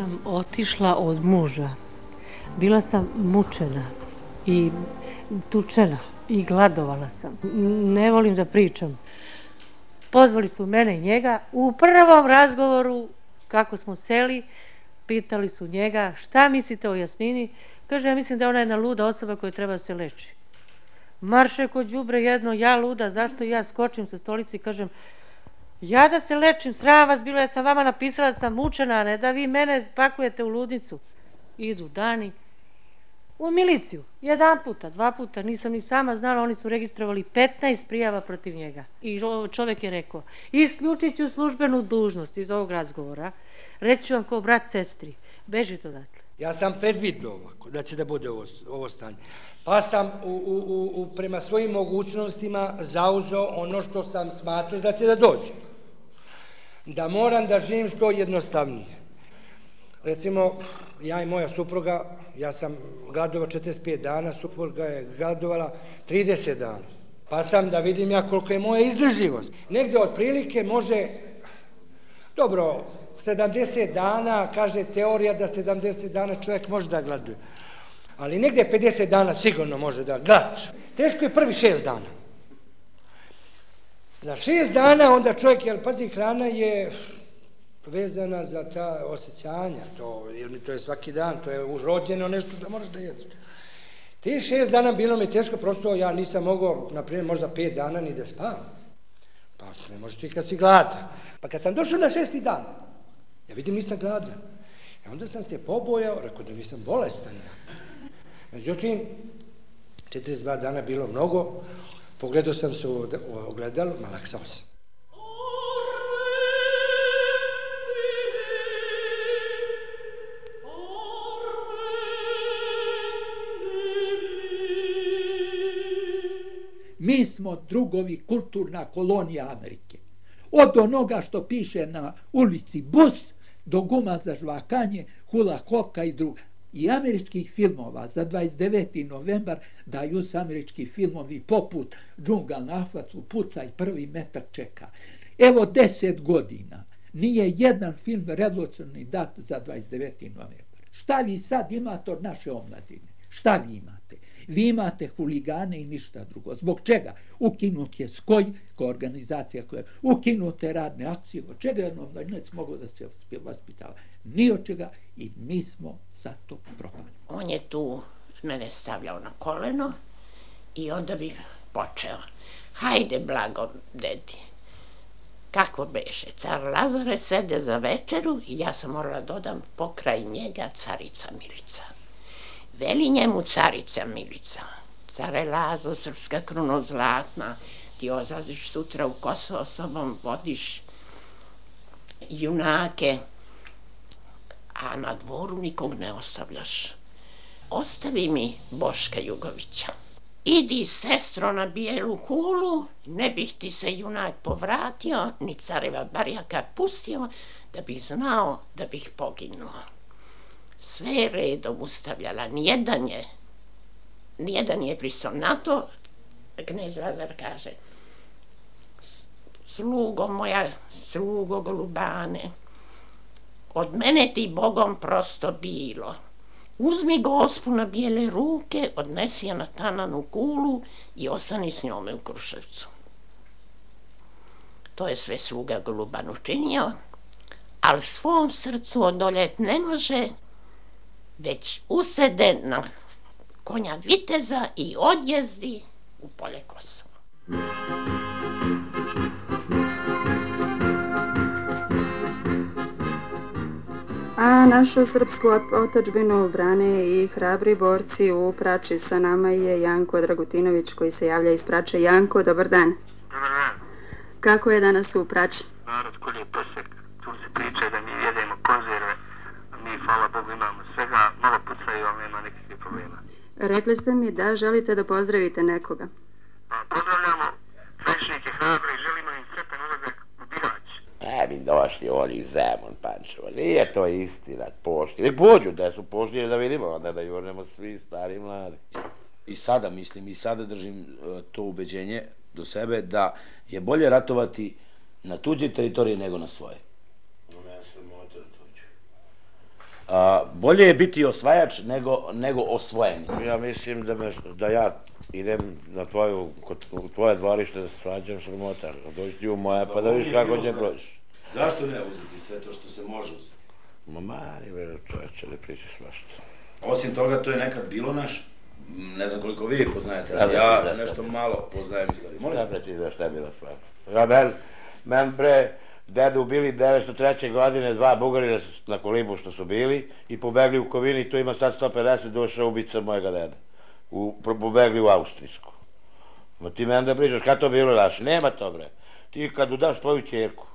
Sam otišla od muža. Bila sam mučena i tučena i gladovala sam. Ne volim da pričam. Pozvali su mene i njega u prvom razgovoru kako smo seli, pitali su njega šta mislite o Jasmini. Kaže, ja mislim da ona je jedna luda osoba koja treba se leči. Marše kod džubre jedno, ja luda, zašto ja skočim sa stolici i kažem, Ja da se lečim, sram vas bilo, ja sam vama napisala da sam mučena, ne da vi mene pakujete u ludnicu. Idu dani u miliciju, jedan puta, dva puta, nisam ni sama znala, oni su registrovali 15 prijava protiv njega. I čovjek je rekao, isključit ću službenu dužnost iz ovog razgovora, reću vam ko brat sestri, bežite odatle. Ja sam predvidio da će da bude ovo, ovo stanje. Pa sam u, u, u, u, prema svojim mogućnostima zauzao ono što sam smatrao da će da dođe da moram da živim što jednostavnije. Recimo, ja i moja supruga, ja sam gladovao 45 dana, supruga je gladovala 30 dana. Pa sam da vidim ja koliko je moja izdržljivost. Negde od prilike može, dobro, 70 dana, kaže teorija da 70 dana čovjek može da gladuje. Ali negde 50 dana sigurno može da glad. Teško je prvi 6 dana. Za šest dana onda čovjek, jel pazi, hrana je vezana za ta osjećanja, to, jer mi to je svaki dan, to je urođeno nešto da moraš da jedeš. Ti šest dana bilo mi teško, prosto ja nisam mogao, na primjer, možda pet dana ni da spavam. Pa ne možeš ti kad si gladan. Pa kad sam došao na šesti dan, ja vidim nisam gladan. I onda sam se pobojao, rekao da nisam bolestan. Međutim, 42 dana bilo mnogo, Pogledao sam se u ogledalo, malaksao sam. Mi smo drugovi kulturna kolonija Amerike. Od onoga što piše na ulici bus, do guma za žvakanje, hula kopka i druga i američkih filmova za 29. novembar daju se američki filmovi poput Džungal na Aflacu, Puca i prvi metak čeka. Evo deset godina nije jedan film revolucionarni dat za 29. novembar. Šta vi sad imate od naše omladine? Šta vi imate? Vi imate huligane i ništa drugo. Zbog čega? Ukinut je skoj, ko organizacija koja je ukinute radne akcije, od čega je omladinac mogao da se vaspitava? Ni od čega i mi smo zato propali. On je tu mene stavljao na koleno i onda bi počeo. Hajde, blago, dedi. Kako beše? Car Lazare sede za večeru i ja sam morala dodam pokraj njega carica Milica. Veli njemu carica Milica. Care Lazo, srpska kruno zlatna, ti ozlaziš sutra u Kosovo sobom, vodiš junake, a na dvoru nikog ne ostavljaš. Ostavi mi Boška Jugovića. Idi, sestro, na bijelu kulu, ne bih ti se junak povratio, ni careva barjaka pustio, da bih znao da bih poginuo. Sve redom ustavljala, nijedan je, nijedan je pristao na to, knez Lazar kaže, slugo moja, slugo golubane, od mene ti Bogom prosto bilo. Uzmi gospu na bijele ruke, odnesi je na tananu kulu i ostani s njome u Kruševcu. To je sve sluga Goluban učinio, ali svom srcu odoljet ne može, već usede na konja viteza i odjezdi u polje Kosova. A našu srpsku otačbinu brane i hrabri borci u Prači. Sa nama je Janko Dragutinović koji se javlja iz Prače. Janko, dobar dan. Dobar dan. Kako je danas u Prači? Narod koji je posek, tu se priča da mi jedemo konzerve, mi, hvala Bogu, imamo svega, malo pucaju, ali nema nekakve problema. Rekli ste mi da želite da pozdravite nekoga. Pa, pozdravljamo svećnike Došli oni iz Zemun, Pančevo. Nije to istina, pošli. Ne pođu da su pošli da vidimo, onda da jurnemo svi stari i mladi. I sada mislim, i sada držim e, to ubeđenje do sebe da je bolje ratovati na tuđe teritorije nego na svoje. No, ja sam motor tuđe. A, bolje je biti osvajač nego, nego osvojeni. Ja mislim da, me, da ja idem na tvoju, kod, u tvoje dvorište da se svađam sramota. Dođi ti u moje pa da vidiš kako će proći. Zašto ne uzeti sve to što se može uzeti? Ma mani, bre, čovječe, ne priča svašta. Osim toga, to je nekad bilo naš, ne znam koliko vi poznajete, ali ja za nešto to? malo poznajem istoriju. Molim? Šta bre ti znaš šta je bila stvar? Ja men, men bre, dedu bili 903. godine, dva bugarina na kolibu što su bili i pobegli u Kovini, tu ima sad 150 duša ubica mojega deda. U, pobegli u Austrijsku. Ma ti men da pričaš, kada to bilo daš? Nema to bre. Ti kad udaš tvoju čerku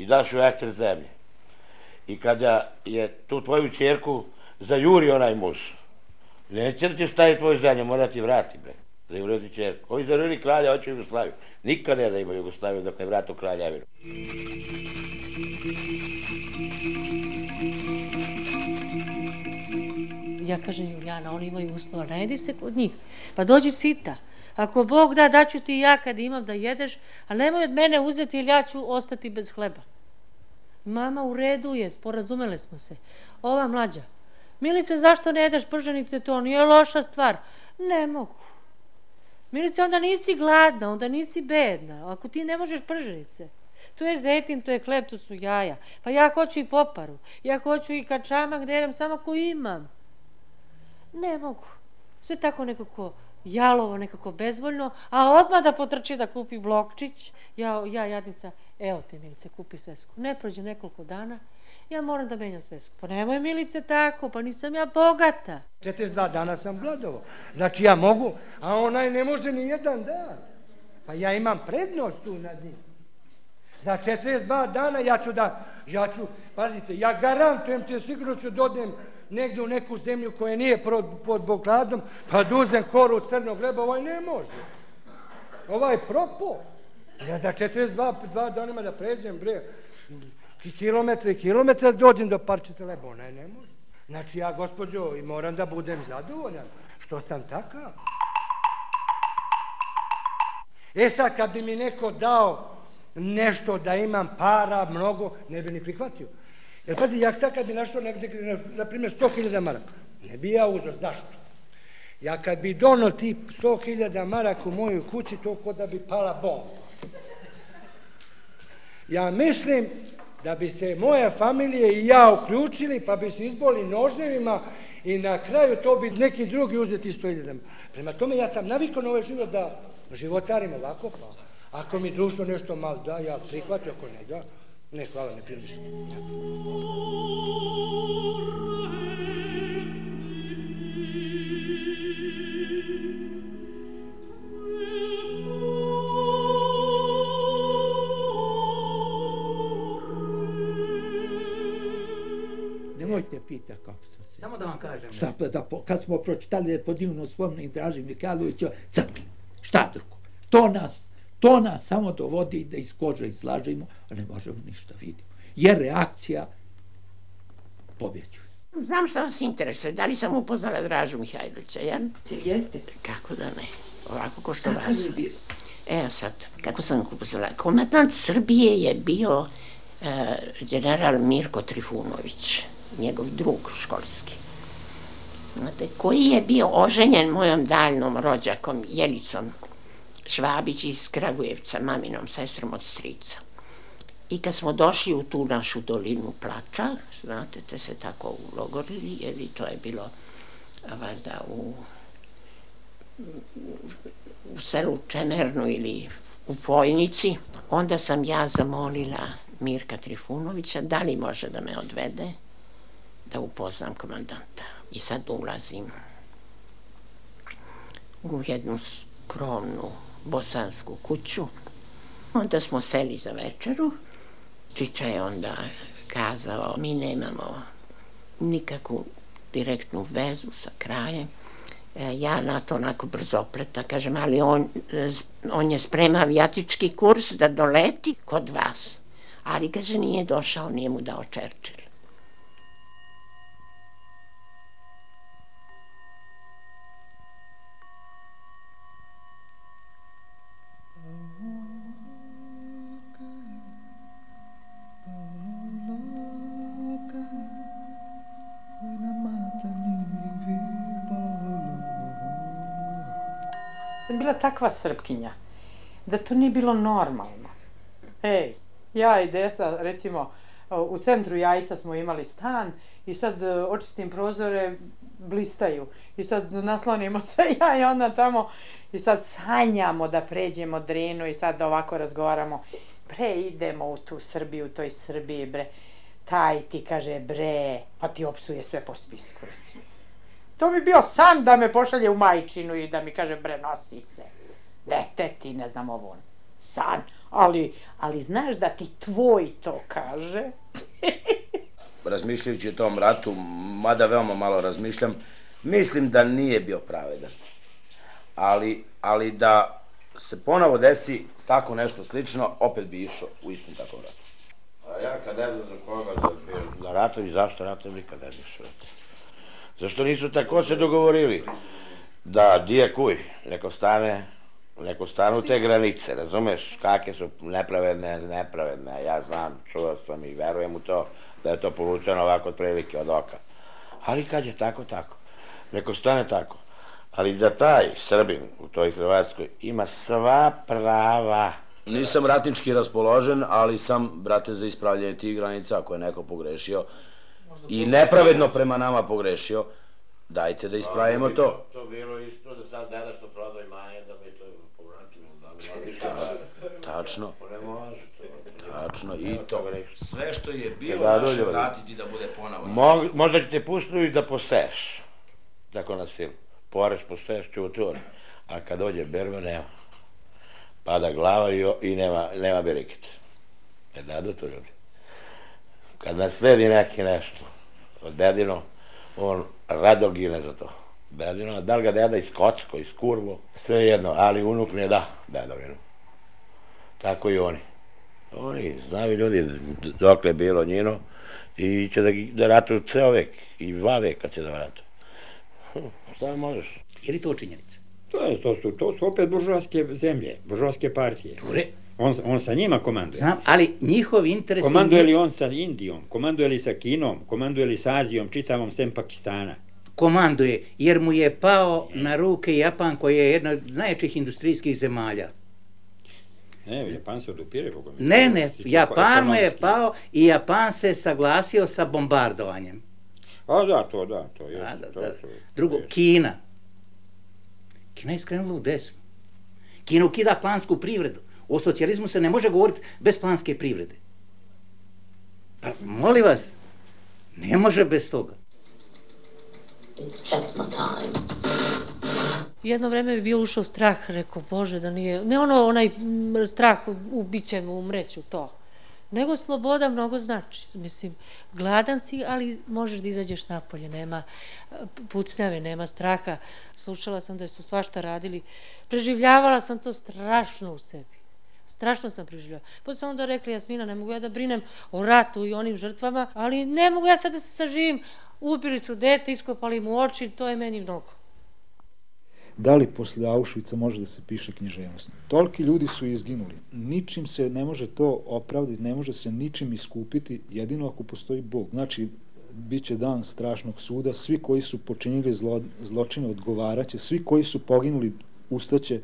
i daš joj ekter zemlje i kada je tu tvoju čerku zajuri onaj muž, neće da ti staje tvoju zemlju, mora ti vrati bre. Za Jugoslaviju čerku. Ovi zarili kralja, hoće Jugoslaviju. Nikad ne da ima Jugoslaviju dok ne vratu kraljevinu. Ja kažem Julijana, oni imaju uslova, najedi se kod njih. Pa dođi sita. Ako Bog da, daću ti ja kad imam da jedeš, a nemoj od mene uzeti ili ja ću ostati bez hleba. Mama u redu je, sporazumele smo se. Ova mlađa. Milice, zašto ne jedeš prženice, to nije loša stvar. Ne mogu. Milice, onda nisi gladna, onda nisi bedna. Ako ti ne možeš prženice. To je zetin, to je hleb, to su jaja. Pa ja hoću i poparu. Ja hoću i kačamak gde jedem samo ko imam. Ne mogu. Sve tako nekako jalovo, nekako bezvoljno, a odmah da potrči da kupi blokčić. Ja, ja jadnica, evo te Milice, kupi svesku. Ne prođe nekoliko dana, ja moram da menjam svesku. Pa nemoj Milice tako, pa nisam ja bogata. 42 dana sam gladovo. Znači ja mogu, a onaj ne može ni jedan dan. Pa ja imam prednost tu nad njim. Za 42 dana ja ću da, ja ću, pazite, ja garantujem te sigurno ću dodem negdje u neku zemlju koja nije pod, pod blokadom, pa duzem koru crnog gleba, ovaj ne može. Ovaj propo. Ja za 42 dva danima da pređem, bre, ki- kilometre i kilometre dođem do parčete leba, ona ne može. Znači ja, gospođo, i moram da budem zadovoljan, što sam takav. E sad, kad bi mi neko dao nešto da imam para, mnogo, ne bi ni prihvatio. Jer pazi, ja sad kad bi našao negdje, na, na primjer, 100.000 maraka, ne bi ja uzao. Zašto? Ja kad bi dono ti 100.000 maraka u moju kući, to kod da bi pala bomba. Ja mislim da bi se moja familija i ja uključili, pa bi se izboli noževima i na kraju to bi neki drugi uzeti 100.000. Prema tome ja sam navikao na ovaj život da životarim ovako, pa ako mi društvo nešto malo da, ja prihvatim, ako ne da, ne, hvala, ne primišljam. Nemojte pita kako sam se. Samo da vam kažem. Šta, pa da, po- kad smo pročitali po divnom spomenu Draži Mihajlovića, crkli. Šta drugo? To nas, to nas samo dovodi da iz kože izlažemo, a ne možemo ništa vidimo. Jer reakcija pobjeđuje. Znam šta vas interesuje, da li sam upoznala Dražu Mihajlovića, jel? Jeste? Kako da ne? Ovako ko što Kakav vas. je bio? Evo sad, kako sam upoznala. Komandant Srbije je bio e, general Mirko Trifunović, njegov drug školski. Znate, koji je bio oženjen mojom daljnom rođakom Jelicom Švabić iz Kragujevca, maminom sestrom od strica. I kad smo došli u tu našu dolinu plača, znate, te se tako ulogorili, jer i to je bilo valjda u u selu Čemernu ili u Vojnici, onda sam ja zamolila Mirka Trifunovića da li može da me odvede da upoznam komandanta. I sad ulazim u jednu skromnu bosansku kuću. Onda smo seli za večeru. Čiča je onda kazao, mi nemamo nikakvu direktnu vezu sa krajem. E, ja na to onako brzopleta kažem, ali on, on je sprema avijatički kurs da doleti kod vas. Ali, kaže, nije došao, nije mu dao Čerčil. Takva srpkinja, da to nije bilo normalno. Ej, ja i Desa, recimo, u centru Jajca smo imali stan i sad e, očistim prozore, blistaju. I sad naslonimo se ja i ona tamo i sad sanjamo da pređemo drenu i sad ovako razgovaramo. Bre, idemo u tu Srbiju, u toj Srbiji, bre. Taj ti kaže, bre, pa ti opsuje sve po spisku, recimo. To bi bio san da me pošalje u majčinu i da mi kaže, bre, nosi se. Dete ti, ne znam ovo. San. Ali, ali znaš da ti tvoj to kaže? Razmišljajući o tom ratu, mada veoma malo razmišljam, mislim da nije bio pravedan. Ali, ali da se ponovo desi tako nešto slično, opet bi išao u istom takvom ratu. A ja kad ne znam za koga da bi na ratovi, zašto ratovi nikad ne znaš Zašto nisu tako se dogovorili? Da, dije kuj, neko stane, neko stanu te granice, razumeš? Kakve su nepravedne, nepravedne, ja znam, čuo sam i verujem u to, da je to polučeno ovako od prilike od oka. Ali kad je tako, tako. Neko stane tako. Ali da taj Srbin u toj Hrvatskoj ima sva prava. Nisam ratnički raspoložen, ali sam, brate, za ispravljanje tih granica, ako je neko pogrešio i nepravedno prema nama pogrešio, dajte da ispravimo to. To bilo isto da sad deda što prodaj manje, da mi to povratimo, da Tačno. Ne može to. Tačno, i to. Sve što je bilo da, naše vratiti da bude ponovo. Mo, možda će te pustiti da poseš. Tako na silu. Poreš, poseš, čutur. A kad dođe berba, nema. Pada glava i, i nema, nema berikit. E da, da to ljudi. Kad nas sledi neki nešto od dedino, on rado gine za to. Dedino, da li ga deda iz kocko, iz kurvo, sve jedno, ali unuk ne da dedovinu. Tako i oni. Oni znaju ljudi dok je bilo njino i će da, da ratuju ceo vek i dva veka će da ratuju. Hm, šta možeš? Je li to činjenica? To, je, to, su, to su opet buržovske zemlje, buržovske partije. Ture. On, on sa njima komanduje. Znam, ali njihov interes... Komanduje li on sa Indijom, komanduje li sa Kinom, komanduje li sa Azijom, čitavom sem Pakistana? Komanduje, jer mu je pao na ruke Japan koji je jedna od najjačih industrijskih zemalja. Ne, Japan se odupire, Boga mi. Ne, ne, Japan mu je pao i Japan se saglasio sa bombardovanjem. A da, to da, to je. Da, da, da. Drugo, jest. Kina. Kina je skrenula u desnu. Kina ukida plansku privredu. O socijalizmu se ne može govoriti bez planske privrede. Pa, molim vas, ne može bez toga. It's time jedno vreme bi bio ušao strah, rekao, Bože, da nije, ne ono, onaj strah, ubit će me, umreću, to. Nego sloboda mnogo znači. Mislim, gladan si, ali možeš da izađeš napolje, nema pucnjave, nema straha. Slušala sam da su svašta radili. Preživljavala sam to strašno u sebi. Strašno sam preživljala. Pa sam onda rekla, Jasmina, ne mogu ja da brinem o ratu i onim žrtvama, ali ne mogu ja sad da se saživim. Ubili su dete, iskopali mu oči, to je meni mnogo da li posle Auschwitza može da se piše književnost. Toliki ljudi su izginuli. Ničim se ne može to opravditi, ne može se ničim iskupiti, jedino ako postoji Bog. Znači, bit će dan strašnog suda, svi koji su počinili zlo, zločine odgovaraće, svi koji su poginuli ustaće,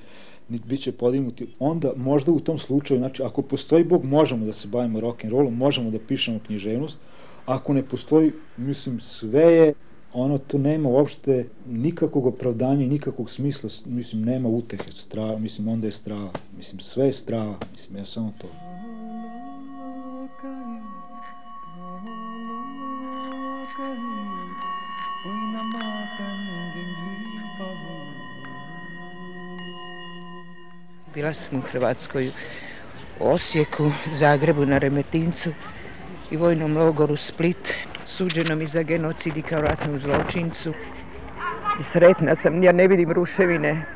bit će podignuti. Onda možda u tom slučaju, znači, ako postoji Bog, možemo da se bavimo rock'n'rollom, možemo da pišemo književnost. Ako ne postoji, mislim, sve je ono to nema uopšte nikakvog opravdanja i nikakvog smisla, mislim, nema utehe, strava, mislim, onda je strava, mislim, sve je strava, mislim, ja samo to. Bila sam u Hrvatskoj, Osijeku, Zagrebu, na Remetincu i vojnom logoru Split suđeno mi za genocid i kao ratnom zločincu. Sretna sam, ja ne vidim ruševine.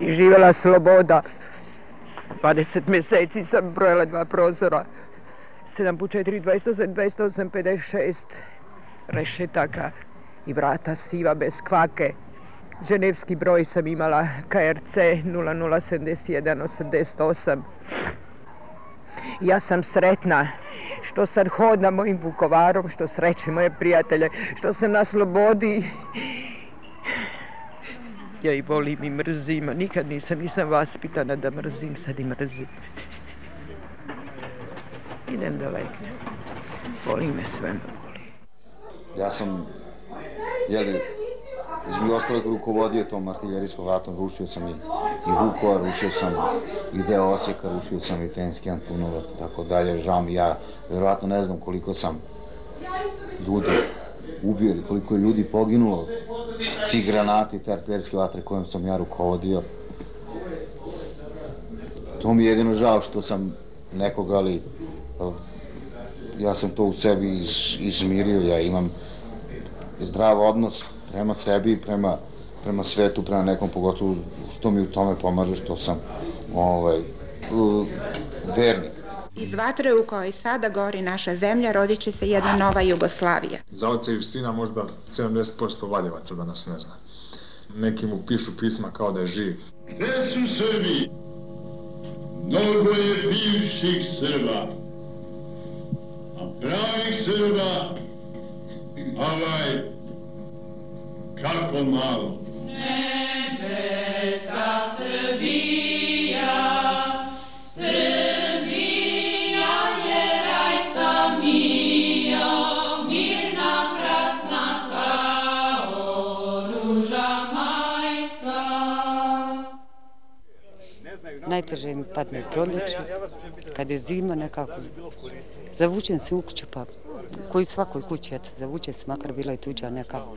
I živjela sloboda. 20 mjeseci sam brojala dva prozora. 7 po 4, 28, 28, 56 rešetaka i vrata siva bez kvake. Ženevski broj sam imala KRC 007188. Ja sam sretna što sad hodam mojim Vukovarom, što sreće moje prijatelje, što sam na slobodi. Ja i volim i mrzim, a nikad nisam, nisam vaspitana da mrzim, sad i mrzim. Idem da legnem. Volim me sve me. Ja sam, jeli, između ostalog rukovodio tom artiljerijskom ratom, rušio sam i, i Vukova, rušio sam i deo Osijeka, rušio sam i Tenski Antunovac, tako dalje, žao mi, ja verovatno ne znam koliko sam ljudi ubio ili koliko je ljudi poginulo od tih granati, te artiljerijske vatre kojom sam ja rukovodio. To mi je jedino žao što sam nekoga, ali eh, ja sam to u sebi iz, izmirio, ja imam zdrav odnos prema sebi i prema, prema svetu, prema nekom, pogotovo što mi u tome pomaže, što sam ovaj, vernik. Iz vatre u kojoj sada gori naša zemlja rodit će se jedna nova Jugoslavija. Za oca Justina možda 70% Valjevaca danas ne zna. Neki mu pišu pisma kao da je živ. Gde su Srbi? Mnogo je bivših Srba. A pravih Srba, ovaj, kako malo. Nebeska Srbija, Srbija je rajska mija, mirna, krasna kao ruža majska. Najteže mi padne proljeće, kad je zima nekako, zavučem se u kuću pa koji svakoj kući, eto, zavučem se, makar bila i tuđa nekako.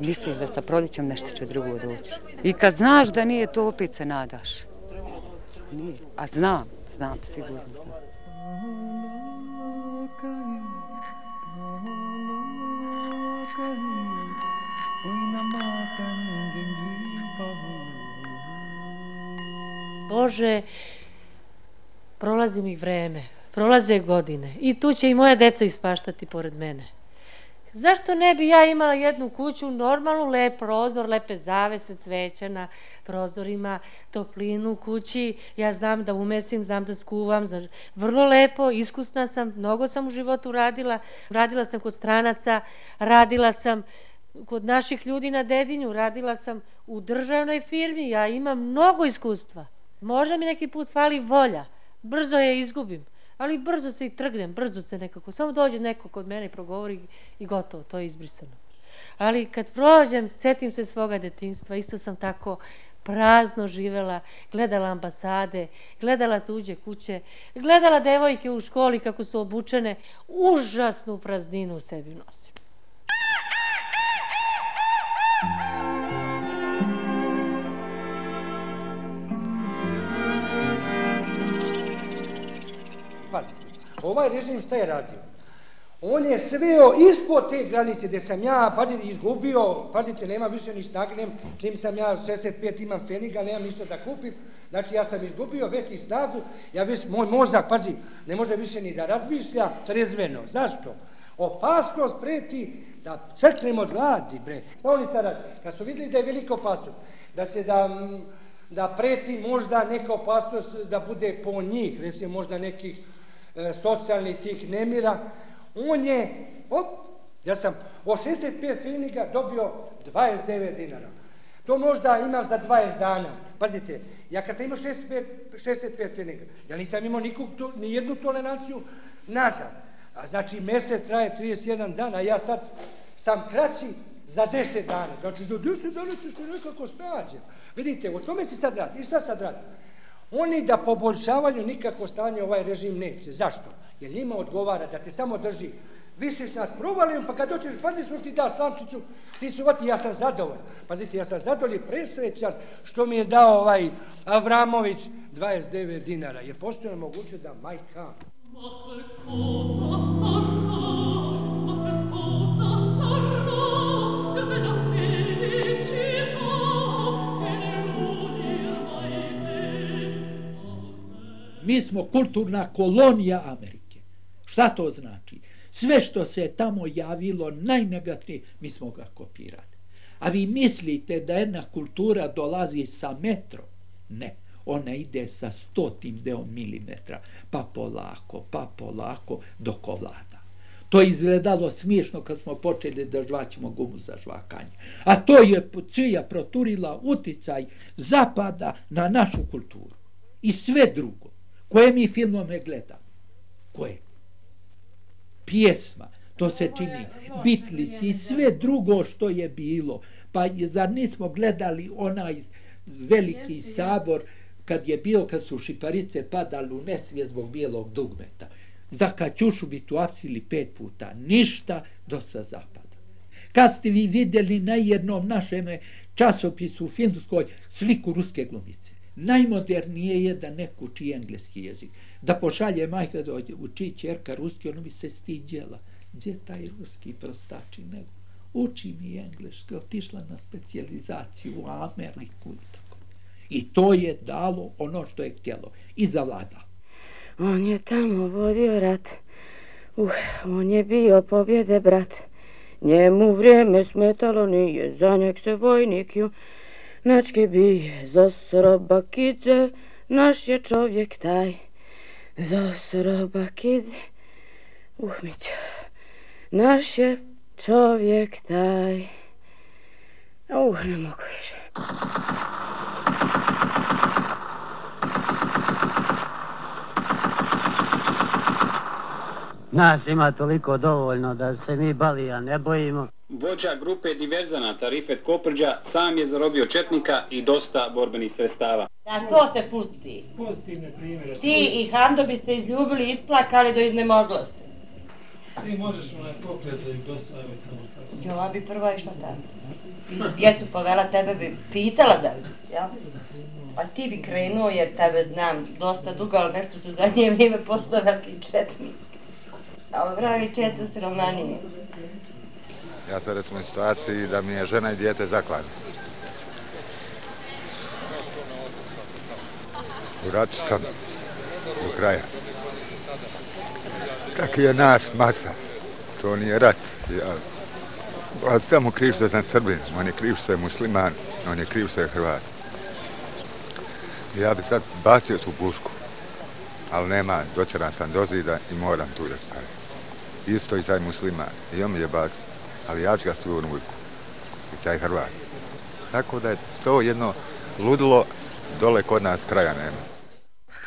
Misliš da sa proljećem nešto će drugo doći. I kad znaš da nije to, opet se nadaš. Nije. A znam, znam, sigurno znam. Bože, prolazi mi vreme, prolaze godine i tu će i moja deca ispaštati pored mene. Zašto ne bi ja imala jednu kuću, normalnu, lep prozor, lepe zavese, cveće na prozorima, toplinu u kući, ja znam da umesim, znam da skuvam, za... vrlo lepo, iskusna sam, mnogo sam u životu radila, radila sam kod stranaca, radila sam kod naših ljudi na dedinju, radila sam u državnoj firmi, ja imam mnogo iskustva. Možda mi neki put fali volja, brzo je izgubim, ali brzo se i trgnem, brzo se nekako, samo dođe neko kod mene i progovori i gotovo, to je izbrisano. Ali kad prođem, setim se svoga detinstva, isto sam tako prazno živela, gledala ambasade, gledala tuđe kuće, gledala devojke u školi kako su obučene, užasnu prazninu u sebi nosim. Pazite, Znači, ovaj režim šta je radio? On je sveo ispod te granice gdje sam ja, pazite, izgubio, pazite, nema više ni snage, nem, čim sam ja 65 imam feniga, nemam ništa da kupim, znači ja sam izgubio već i snagu, ja već, moj mozak, pazi, ne može više ni da razmišlja trezveno. Zašto? Opasnost preti da crknemo od gladi, bre. Šta oni sad radi? Kad su vidjeli da je velika opasnost, da će da, da preti možda neka opasnost da bude po njih, recimo možda nekih e, socijalnih tih nemira, on je, op, ja sam od 65 finiga dobio 29 dinara. To možda imam za 20 dana. Pazite, ja kad sam imao 65, 65 finiga, ja nisam imao nikog, to, ni jednu toleranciju nazad. A znači, mesec traje 31 dana, ja sad sam kraći za 10 dana. Znači, za 10 dana ću se nekako snađe. Vidite, o tome se sad radi. I šta sad radi? Oni da poboljšavaju nikako stanje ovaj režim neće. Zašto? Jer njima odgovara da te samo drži visiš nad provalijom, pa kad doćeš, padneš on ti da slamčicu, ti su vati, ja sam zadovoljan. Pazite, ja sam zadovoljan i presrećan što mi je dao ovaj Avramović 29 dinara, jer postoje moguće da majka... Mi smo kulturna kolonija Amerike. Šta to znači? Sve što se tamo javilo najnegatnije, mi smo ga kopirali. A vi mislite da jedna kultura dolazi sa metro? Ne. Ona ide sa stotim deo milimetra, pa polako, pa polako, dok ovlada. To je izgledalo smiješno kad smo počeli da žvaćemo gumu za žvakanje. A to je čija proturila uticaj zapada na našu kulturu. I sve drugo. Koje mi filmome gledamo? Koje? Pjesma. To se čini. Bitlis i sve drugo što je bilo. Pa zar nismo gledali onaj veliki sabor kad je bio, kad su šiparice padali u nesvije zbog bijelog dugmeta. Za Kaćušu bi tu apsili pet puta. Ništa do sa zapada. Kad ste vi vidjeli na jednom našem časopisu u Finskoj sliku ruske glumice? Najmodernije je da neko uči engleski jezik. Da pošalje majka da uči čerka ruski, ono bi se stiđela. Gdje taj ruski prostači nego? Uči mi engleski, otišla na specijalizaciju u Ameriku i tako. I to je dalo ono što je htjelo. I zavladalo. On je tamo vodio rat, uh, on je bio pobjede brat. Njemu vrijeme smetalo nije, za njeg se vojnik ju načke bije. Za sroba kidze, naš je čovjek taj. Za sroba kidze, uhmića, naš je čovjek taj. Uh, ne mogu više. Nas ima toliko dovoljno da se mi balija ne bojimo. Vođa grupe diverzanata Rifet Koprđa sam je zarobio četnika i dosta borbenih sredstava. A to se pusti. Pusti me primjer. Ti i Hando bi se izljubili i isplakali do iznemoglosti. Ti možeš me pokret da ih dostavi tamo. Jo, bi prva išla tamo. Djecu povela tebe bi pitala da bi, ja? A ti bi krenuo jer tebe znam dosta dugo, ali nešto su zadnje vrijeme postao veliki četnik. A pravi četu s Romanije. Ja sam recimo u situaciji da mi je žena i djete zaklane. U ratu sam do kraja. Kako je nas masa, to nije rat. Ja, a samo kriv što sam Srbin, on je kriv što je musliman, on je kriv što je Hrvat. Ja bi sad bacio tu pušku, ali nema, doćeran sam do zida i moram tu da stavim. Isto i taj musliman, i on mi je bacio ali ja ću ga sigurno uvijek. I taj Hrvat. Tako da je to jedno ludilo dole kod nas kraja nema.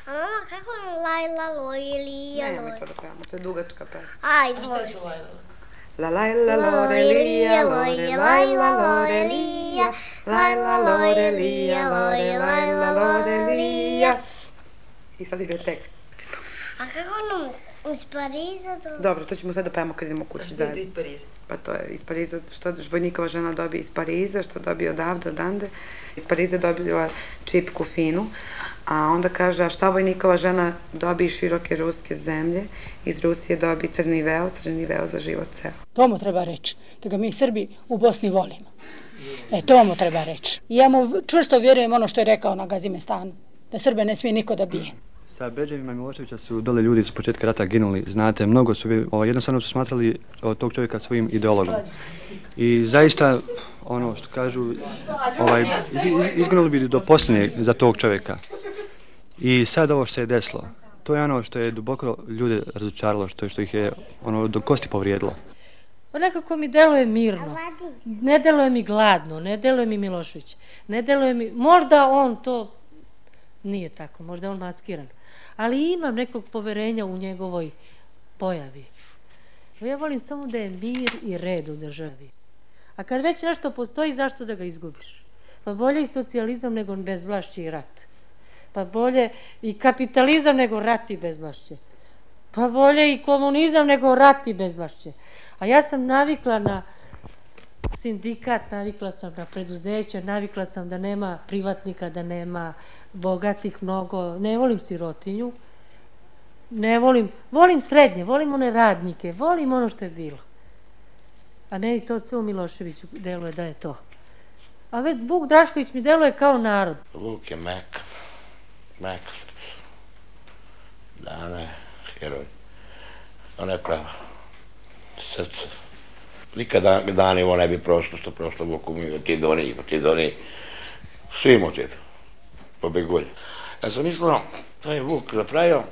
A mama, kako nam lajla lojilija loj? Nemoj to da pevamo, to je dugačka pesma. Ajde, može. La la la lorelija, lore, la la lorelija, la la lorelija, lore, la la lorelija. I sad ide tekst. A kako nam iz Pariza to... Dobro, to ćemo sad da pevamo kad idemo kući zajedno. Što je to iz Pariza? Pa to je iz Pariza, što vojnikova žena dobije iz Pariza, što dobije odavde, odande. Iz Pariza dobila čipku finu, a onda kaže, a šta vojnikova žena dobije široke ruske zemlje, iz Rusije dobije crni veo, crni veo za život ceo. To mu treba reći, da ga mi Srbi u Bosni volimo. E, to mu treba reći. I ja mu čvrsto vjerujem ono što je rekao na Gazimestanu, da Srbe ne smije niko da bije. Sa Beđevima Miloševića su dole ljudi s početka rata ginuli, znate, mnogo su, o, jednostavno su smatrali o, tog čovjeka svojim ideologom. I zaista, ono što kažu, ovaj, iz, iz, izginuli bi do posljednje za tog čovjeka. I sad ovo što je desilo, to je ono što je duboko ljude razočaralo, što, što ih je ono, do kosti povrijedilo. Onako nekako mi deluje mirno. Ne deluje mi gladno, ne deluje mi Milošević. Ne deluje mi, možda on to nije tako, možda on maskiran ali imam nekog poverenja u njegovoj pojavi. Ja volim samo da je mir i red u državi. A kad već nešto postoji, zašto da ga izgubiš? Pa bolje i socijalizam nego bezvlašće i rat. Pa bolje i kapitalizam nego rat i bezvlašće. Pa bolje i komunizam nego rat i bezvlašće. A ja sam navikla na sindikat, navikla sam na preduzeće, navikla sam da nema privatnika, da nema bogatih mnogo, ne volim sirotinju, ne volim, volim srednje, volim one radnike, volim ono što je bilo. A ne i to sve u Miloševiću deluje da je to. A već Vuk Drašković mi deluje kao narod. Vuk je mekan, mek srce. Da, ne, heroj. On je prava. Srce. Nikada dan ovo ne bi prošlo što prošlo Vuku mi, ti doni, ti doni. Svi imamo ti pobegulj. Ja sam mislio, to je Vuk napravio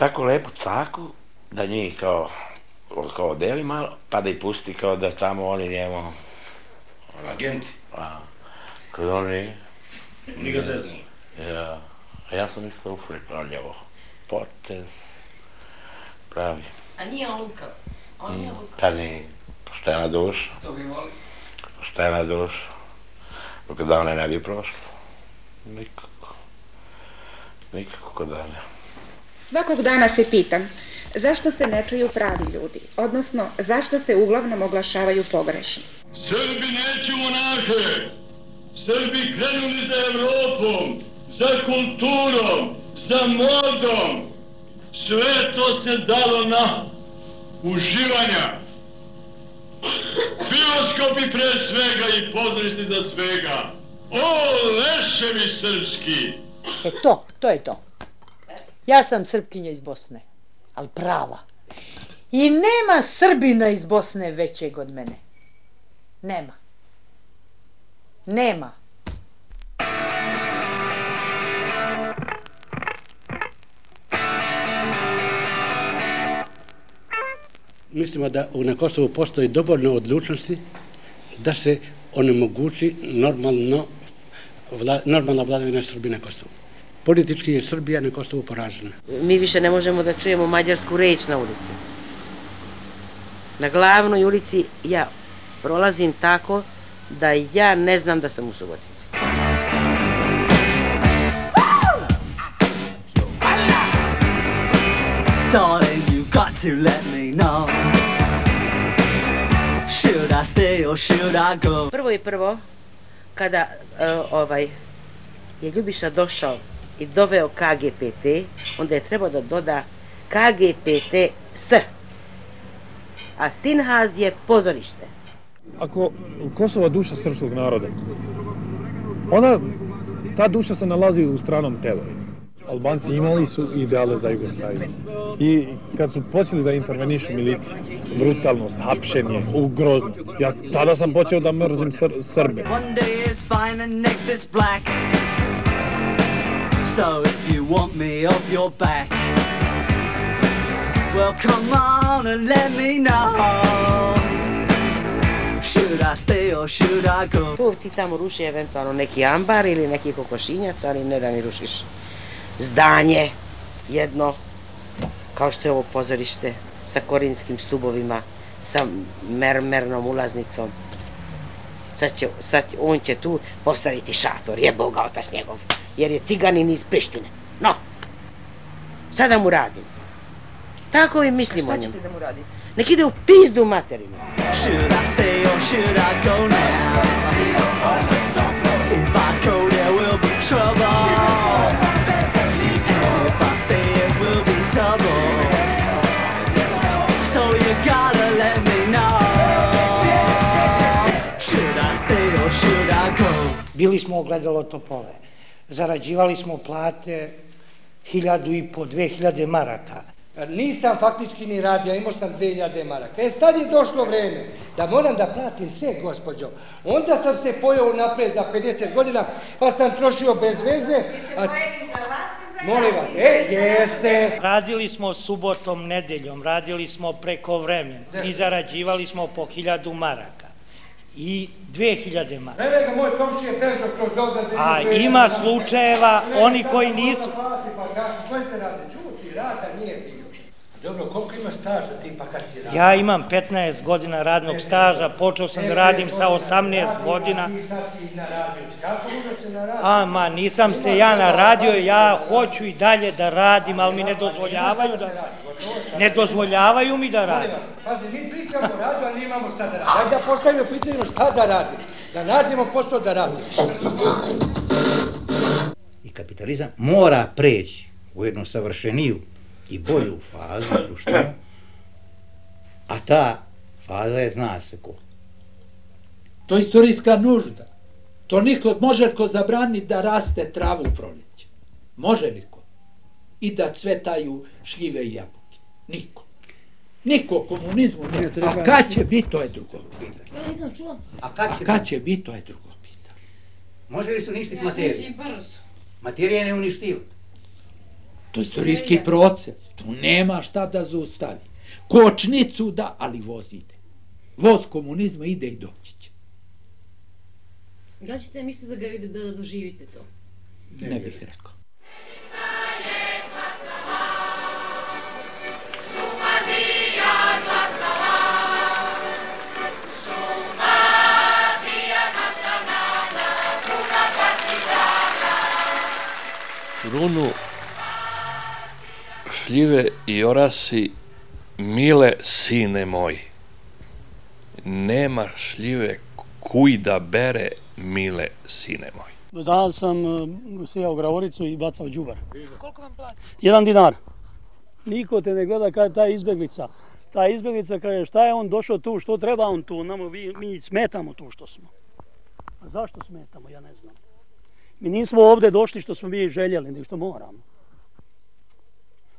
tako lepu caku da njih kao, kao deli malo, pa da ih pusti kao da tamo oni njemu... Agenti. A, kad oni... Oni ga zeznuli. Ja, a ja sam isto upripravljao potez, pravi. A nije on lukao? Nije Mm. Ta ni poštena duša, To bi volio. poštena duša. Dok da one ne bi prošlo. Nikako. Nikako kod dana. Svakog dana se pitam, zašto se ne čuju pravi ljudi? Odnosno, zašto se uglavnom oglašavaju pogrešni? Srbi neće monahe. Srbi krenuli za Evropom, za kulturom, za modom. Sve to se dalo na uživanja. Bioskopi pre svega i pozorišti za svega. O, leševi srpski! E to, to je to. Ja sam Srpkinja iz Bosne, ali prava. I nema Srbina iz Bosne većeg od mene. Nema. Nema. Mislimo da u- na Kosovu postoji dovoljno odlučnosti da se onemogući normalno, vla, normalna vladavina Srbije na Kosovu. Politički je Srbija na Kosovu poražena. Mi više ne možemo da čujemo mađarsku reč na ulici. Na glavnoj ulici ja prolazim tako da ja ne znam da sam u Subotici. Darling, you got to let me know. Should I stay or should I go? Prvo i prvo, kada e, ovaj je Ljubiša došao i doveo KGPT, onda je trebao da doda KGPT S. A Sinhaz je pozorište. Ako Kosovo je duša srpskog naroda, onda ta duša se nalazi u stranom telu. Albanci imali su ideale za Jugoslaviju. I kad su počeli da intervenišu milicije, brutalnost, hapšenje, ugrozno, ja tada sam počeo da mrzim Sr Srbe. One day it's fine and next it's black. So if you want me off your back, well come on and let me know. Should I stay or should I go? Tu ti tamo ruši eventualno neki ambar ili neki kokošinjac, ali ne da mi rušiš zdanje jedno, kao što je ovo pozorište, sa korinskim stubovima, sa mermernom ulaznicom. Sad će, sad on će tu postaviti šator, jebo ga otac njegov, jer je ciganin iz Prištine. No, sada mu radim. Tako i mislim o Šta njemu. ćete da mu radite? Nek ide u pizdu materinu. Should I stay or should I go now? If I go, there will be trouble. Bili smo ogledalo topove. Zarađivali smo plate hiljadu i po, dve hiljade maraka. Nisam faktički ni radio, imao sam 2000 maraka. E sad je došlo vreme da moram da platim ceh, gospođo. Onda sam se pojao napred za 50 godina, pa sam trošio bez veze. A... Molim vas, e, jeste. Radili smo subotom, nedeljom, radili smo preko vremen i zarađivali smo po hiljadu maraka i dve hiljade maraka. Evo ga, moj komšije bežao kroz ovdje. A ima slučajeva, oni koji nisu... Pa kako, koje ste radili? Čuti, rada nije bio. Dobro, koliko ima staža ti pa kad si radio? Ja imam 15 godina radnog staža, počeo sam da radim sa 18 godina. Ti sad si na radiju. Kako može se na radiju? A, ma, nisam se ja naradio, ja hoću i dalje da radim, ali mi ne dozvoljavaju da... Ne dozvoljavaju mi da radim. pazi, mi pričamo o radu, a nemamo šta da radimo. Daj da postavimo pitanje šta da radimo. Da nađemo posao da radimo. I kapitalizam mora preći u jednu savršeniju i bolju fazu društvenu, a ta faza je zna se ko. To je istorijska nužda. To niko, može ko zabraniti da raste travu u proljeće? Može niko. I da cvetaju šljive i jabuke. Niko. Niko komunizmu ne. A kad će biti, to je drugo pitanje. Ja nisam čula. A kad A će, kad će biti, to je drugo. može li se uništiti materiju? Materija je neuništiva. To je istorijski proces. Tu nema šta da zaustavi. Kočnicu da, ali voz ide. Voz komunizma ide i doći će. Da ćete misliti da ga vidite, da doživite to? Ne bih rekao. Runu, šljive i orasi, mile sine moji, nema šljive kuj da bere, mile sine moji. Danas sam uh, sijao gravoricu i bacao džubar. Koliko vam plati? Jedan dinar. Niko te ne gleda kada je ta izbjeglica. Ta izbjeglica kaže šta je on došao tu, što treba on tu, Namo, vi, mi smetamo tu što smo. A zašto smetamo, ja ne znam. Mi nismo ovdje došli što smo mi željeli, nego što moramo.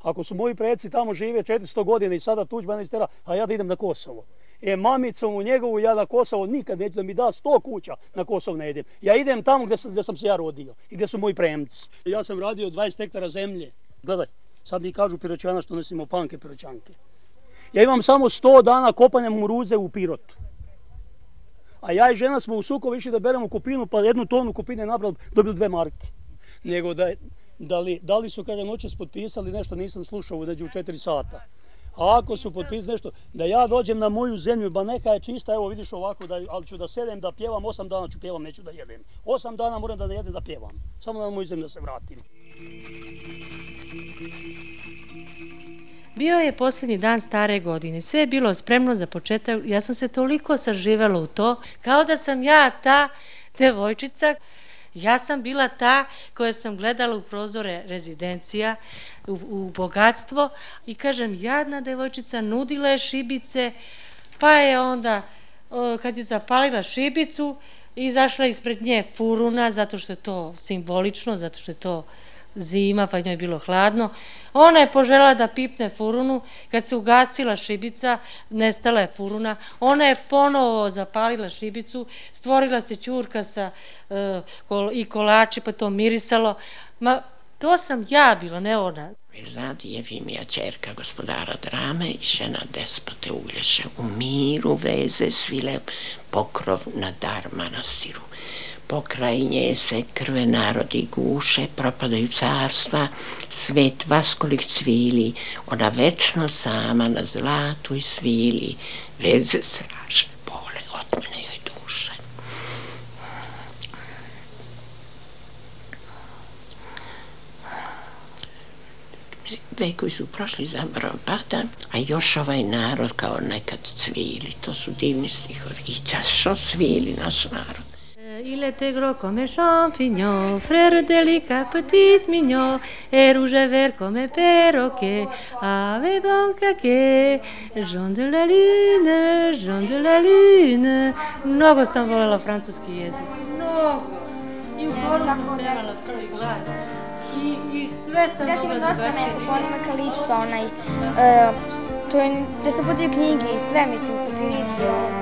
Ako su moji preci tamo žive 400 godina i sada tuđba istera, a ja da idem na Kosovo. E, mamicom u njegovu ja na Kosovo nikad neću da mi da 100 kuća na Kosovo ne idem. Ja idem tamo gdje sam, gdje sam se ja rodio i gdje su moji premci. Ja sam radio 20 hektara zemlje. Gledaj, sad mi kažu piroćana što nosimo panke piroćanke. Ja imam samo 100 dana kopanja muruze u Pirotu. A ja i žena smo u Sukovi išli da beremo kupinu, pa jednu tonu kupine nabrali, dobili dve marke. Nego da, da, li, da li su, kada noćas potpisali nešto, nisam slušao, uđe u četiri sata. A ako su potpisali nešto, da ja dođem na moju zemlju, ba neka je čista, evo vidiš ovako, da, ali ću da sedem, da pjevam, osam dana ću pjevam, neću da jedem. Osam dana moram da jedem, da pjevam. Samo na moju zemlju da se vratim. Bio je posljednji dan stare godine. Sve je bilo spremno za početak. Ja sam se toliko saživela u to, kao da sam ja ta devojčica. Ja sam bila ta koja sam gledala u prozore rezidencija, u, u bogatstvo i kažem, jadna devojčica nudila je šibice, pa je onda, kad je zapalila šibicu, izašla ispred nje furuna, zato što je to simbolično, zato što je to zima, pa njoj je bilo hladno. Ona je požela da pipne furunu, kad se ugasila šibica, nestala je furuna. Ona je ponovo zapalila šibicu, stvorila se čurka sa, uh, i kolači, pa to mirisalo. Ma, to sam ja bila, ne ona. Mirzad Jevimija, čerka gospodara drame i žena despote Uglješe, u miru veze svile pokrov na dar manastiru pokraj nje se krve narodi guše, propadaju carstva, svet vaskolik cvili, ona večno sama na zlatu i svili, veze strašne bole, otmene joj duše. Vekovi su prošli za pada, a još ovaj narod kao nekad cvili, to su divni stihovi. I čašo svili naš narod. Il était gros comme un champignon, frère délicat, petit mignon, et rouge et vert comme un perroquet, avec bon caquet, Jean de la lune, Jean de la lune. Mnogo sam voljela francuski jezik, mnogo. I u horu sam pevala prvi glas. I, i sve sam mogla dosta drugačije. nešto, Polima Kalić, onaj, uh, to je, da su podio knjige i sve, mislim, papirići,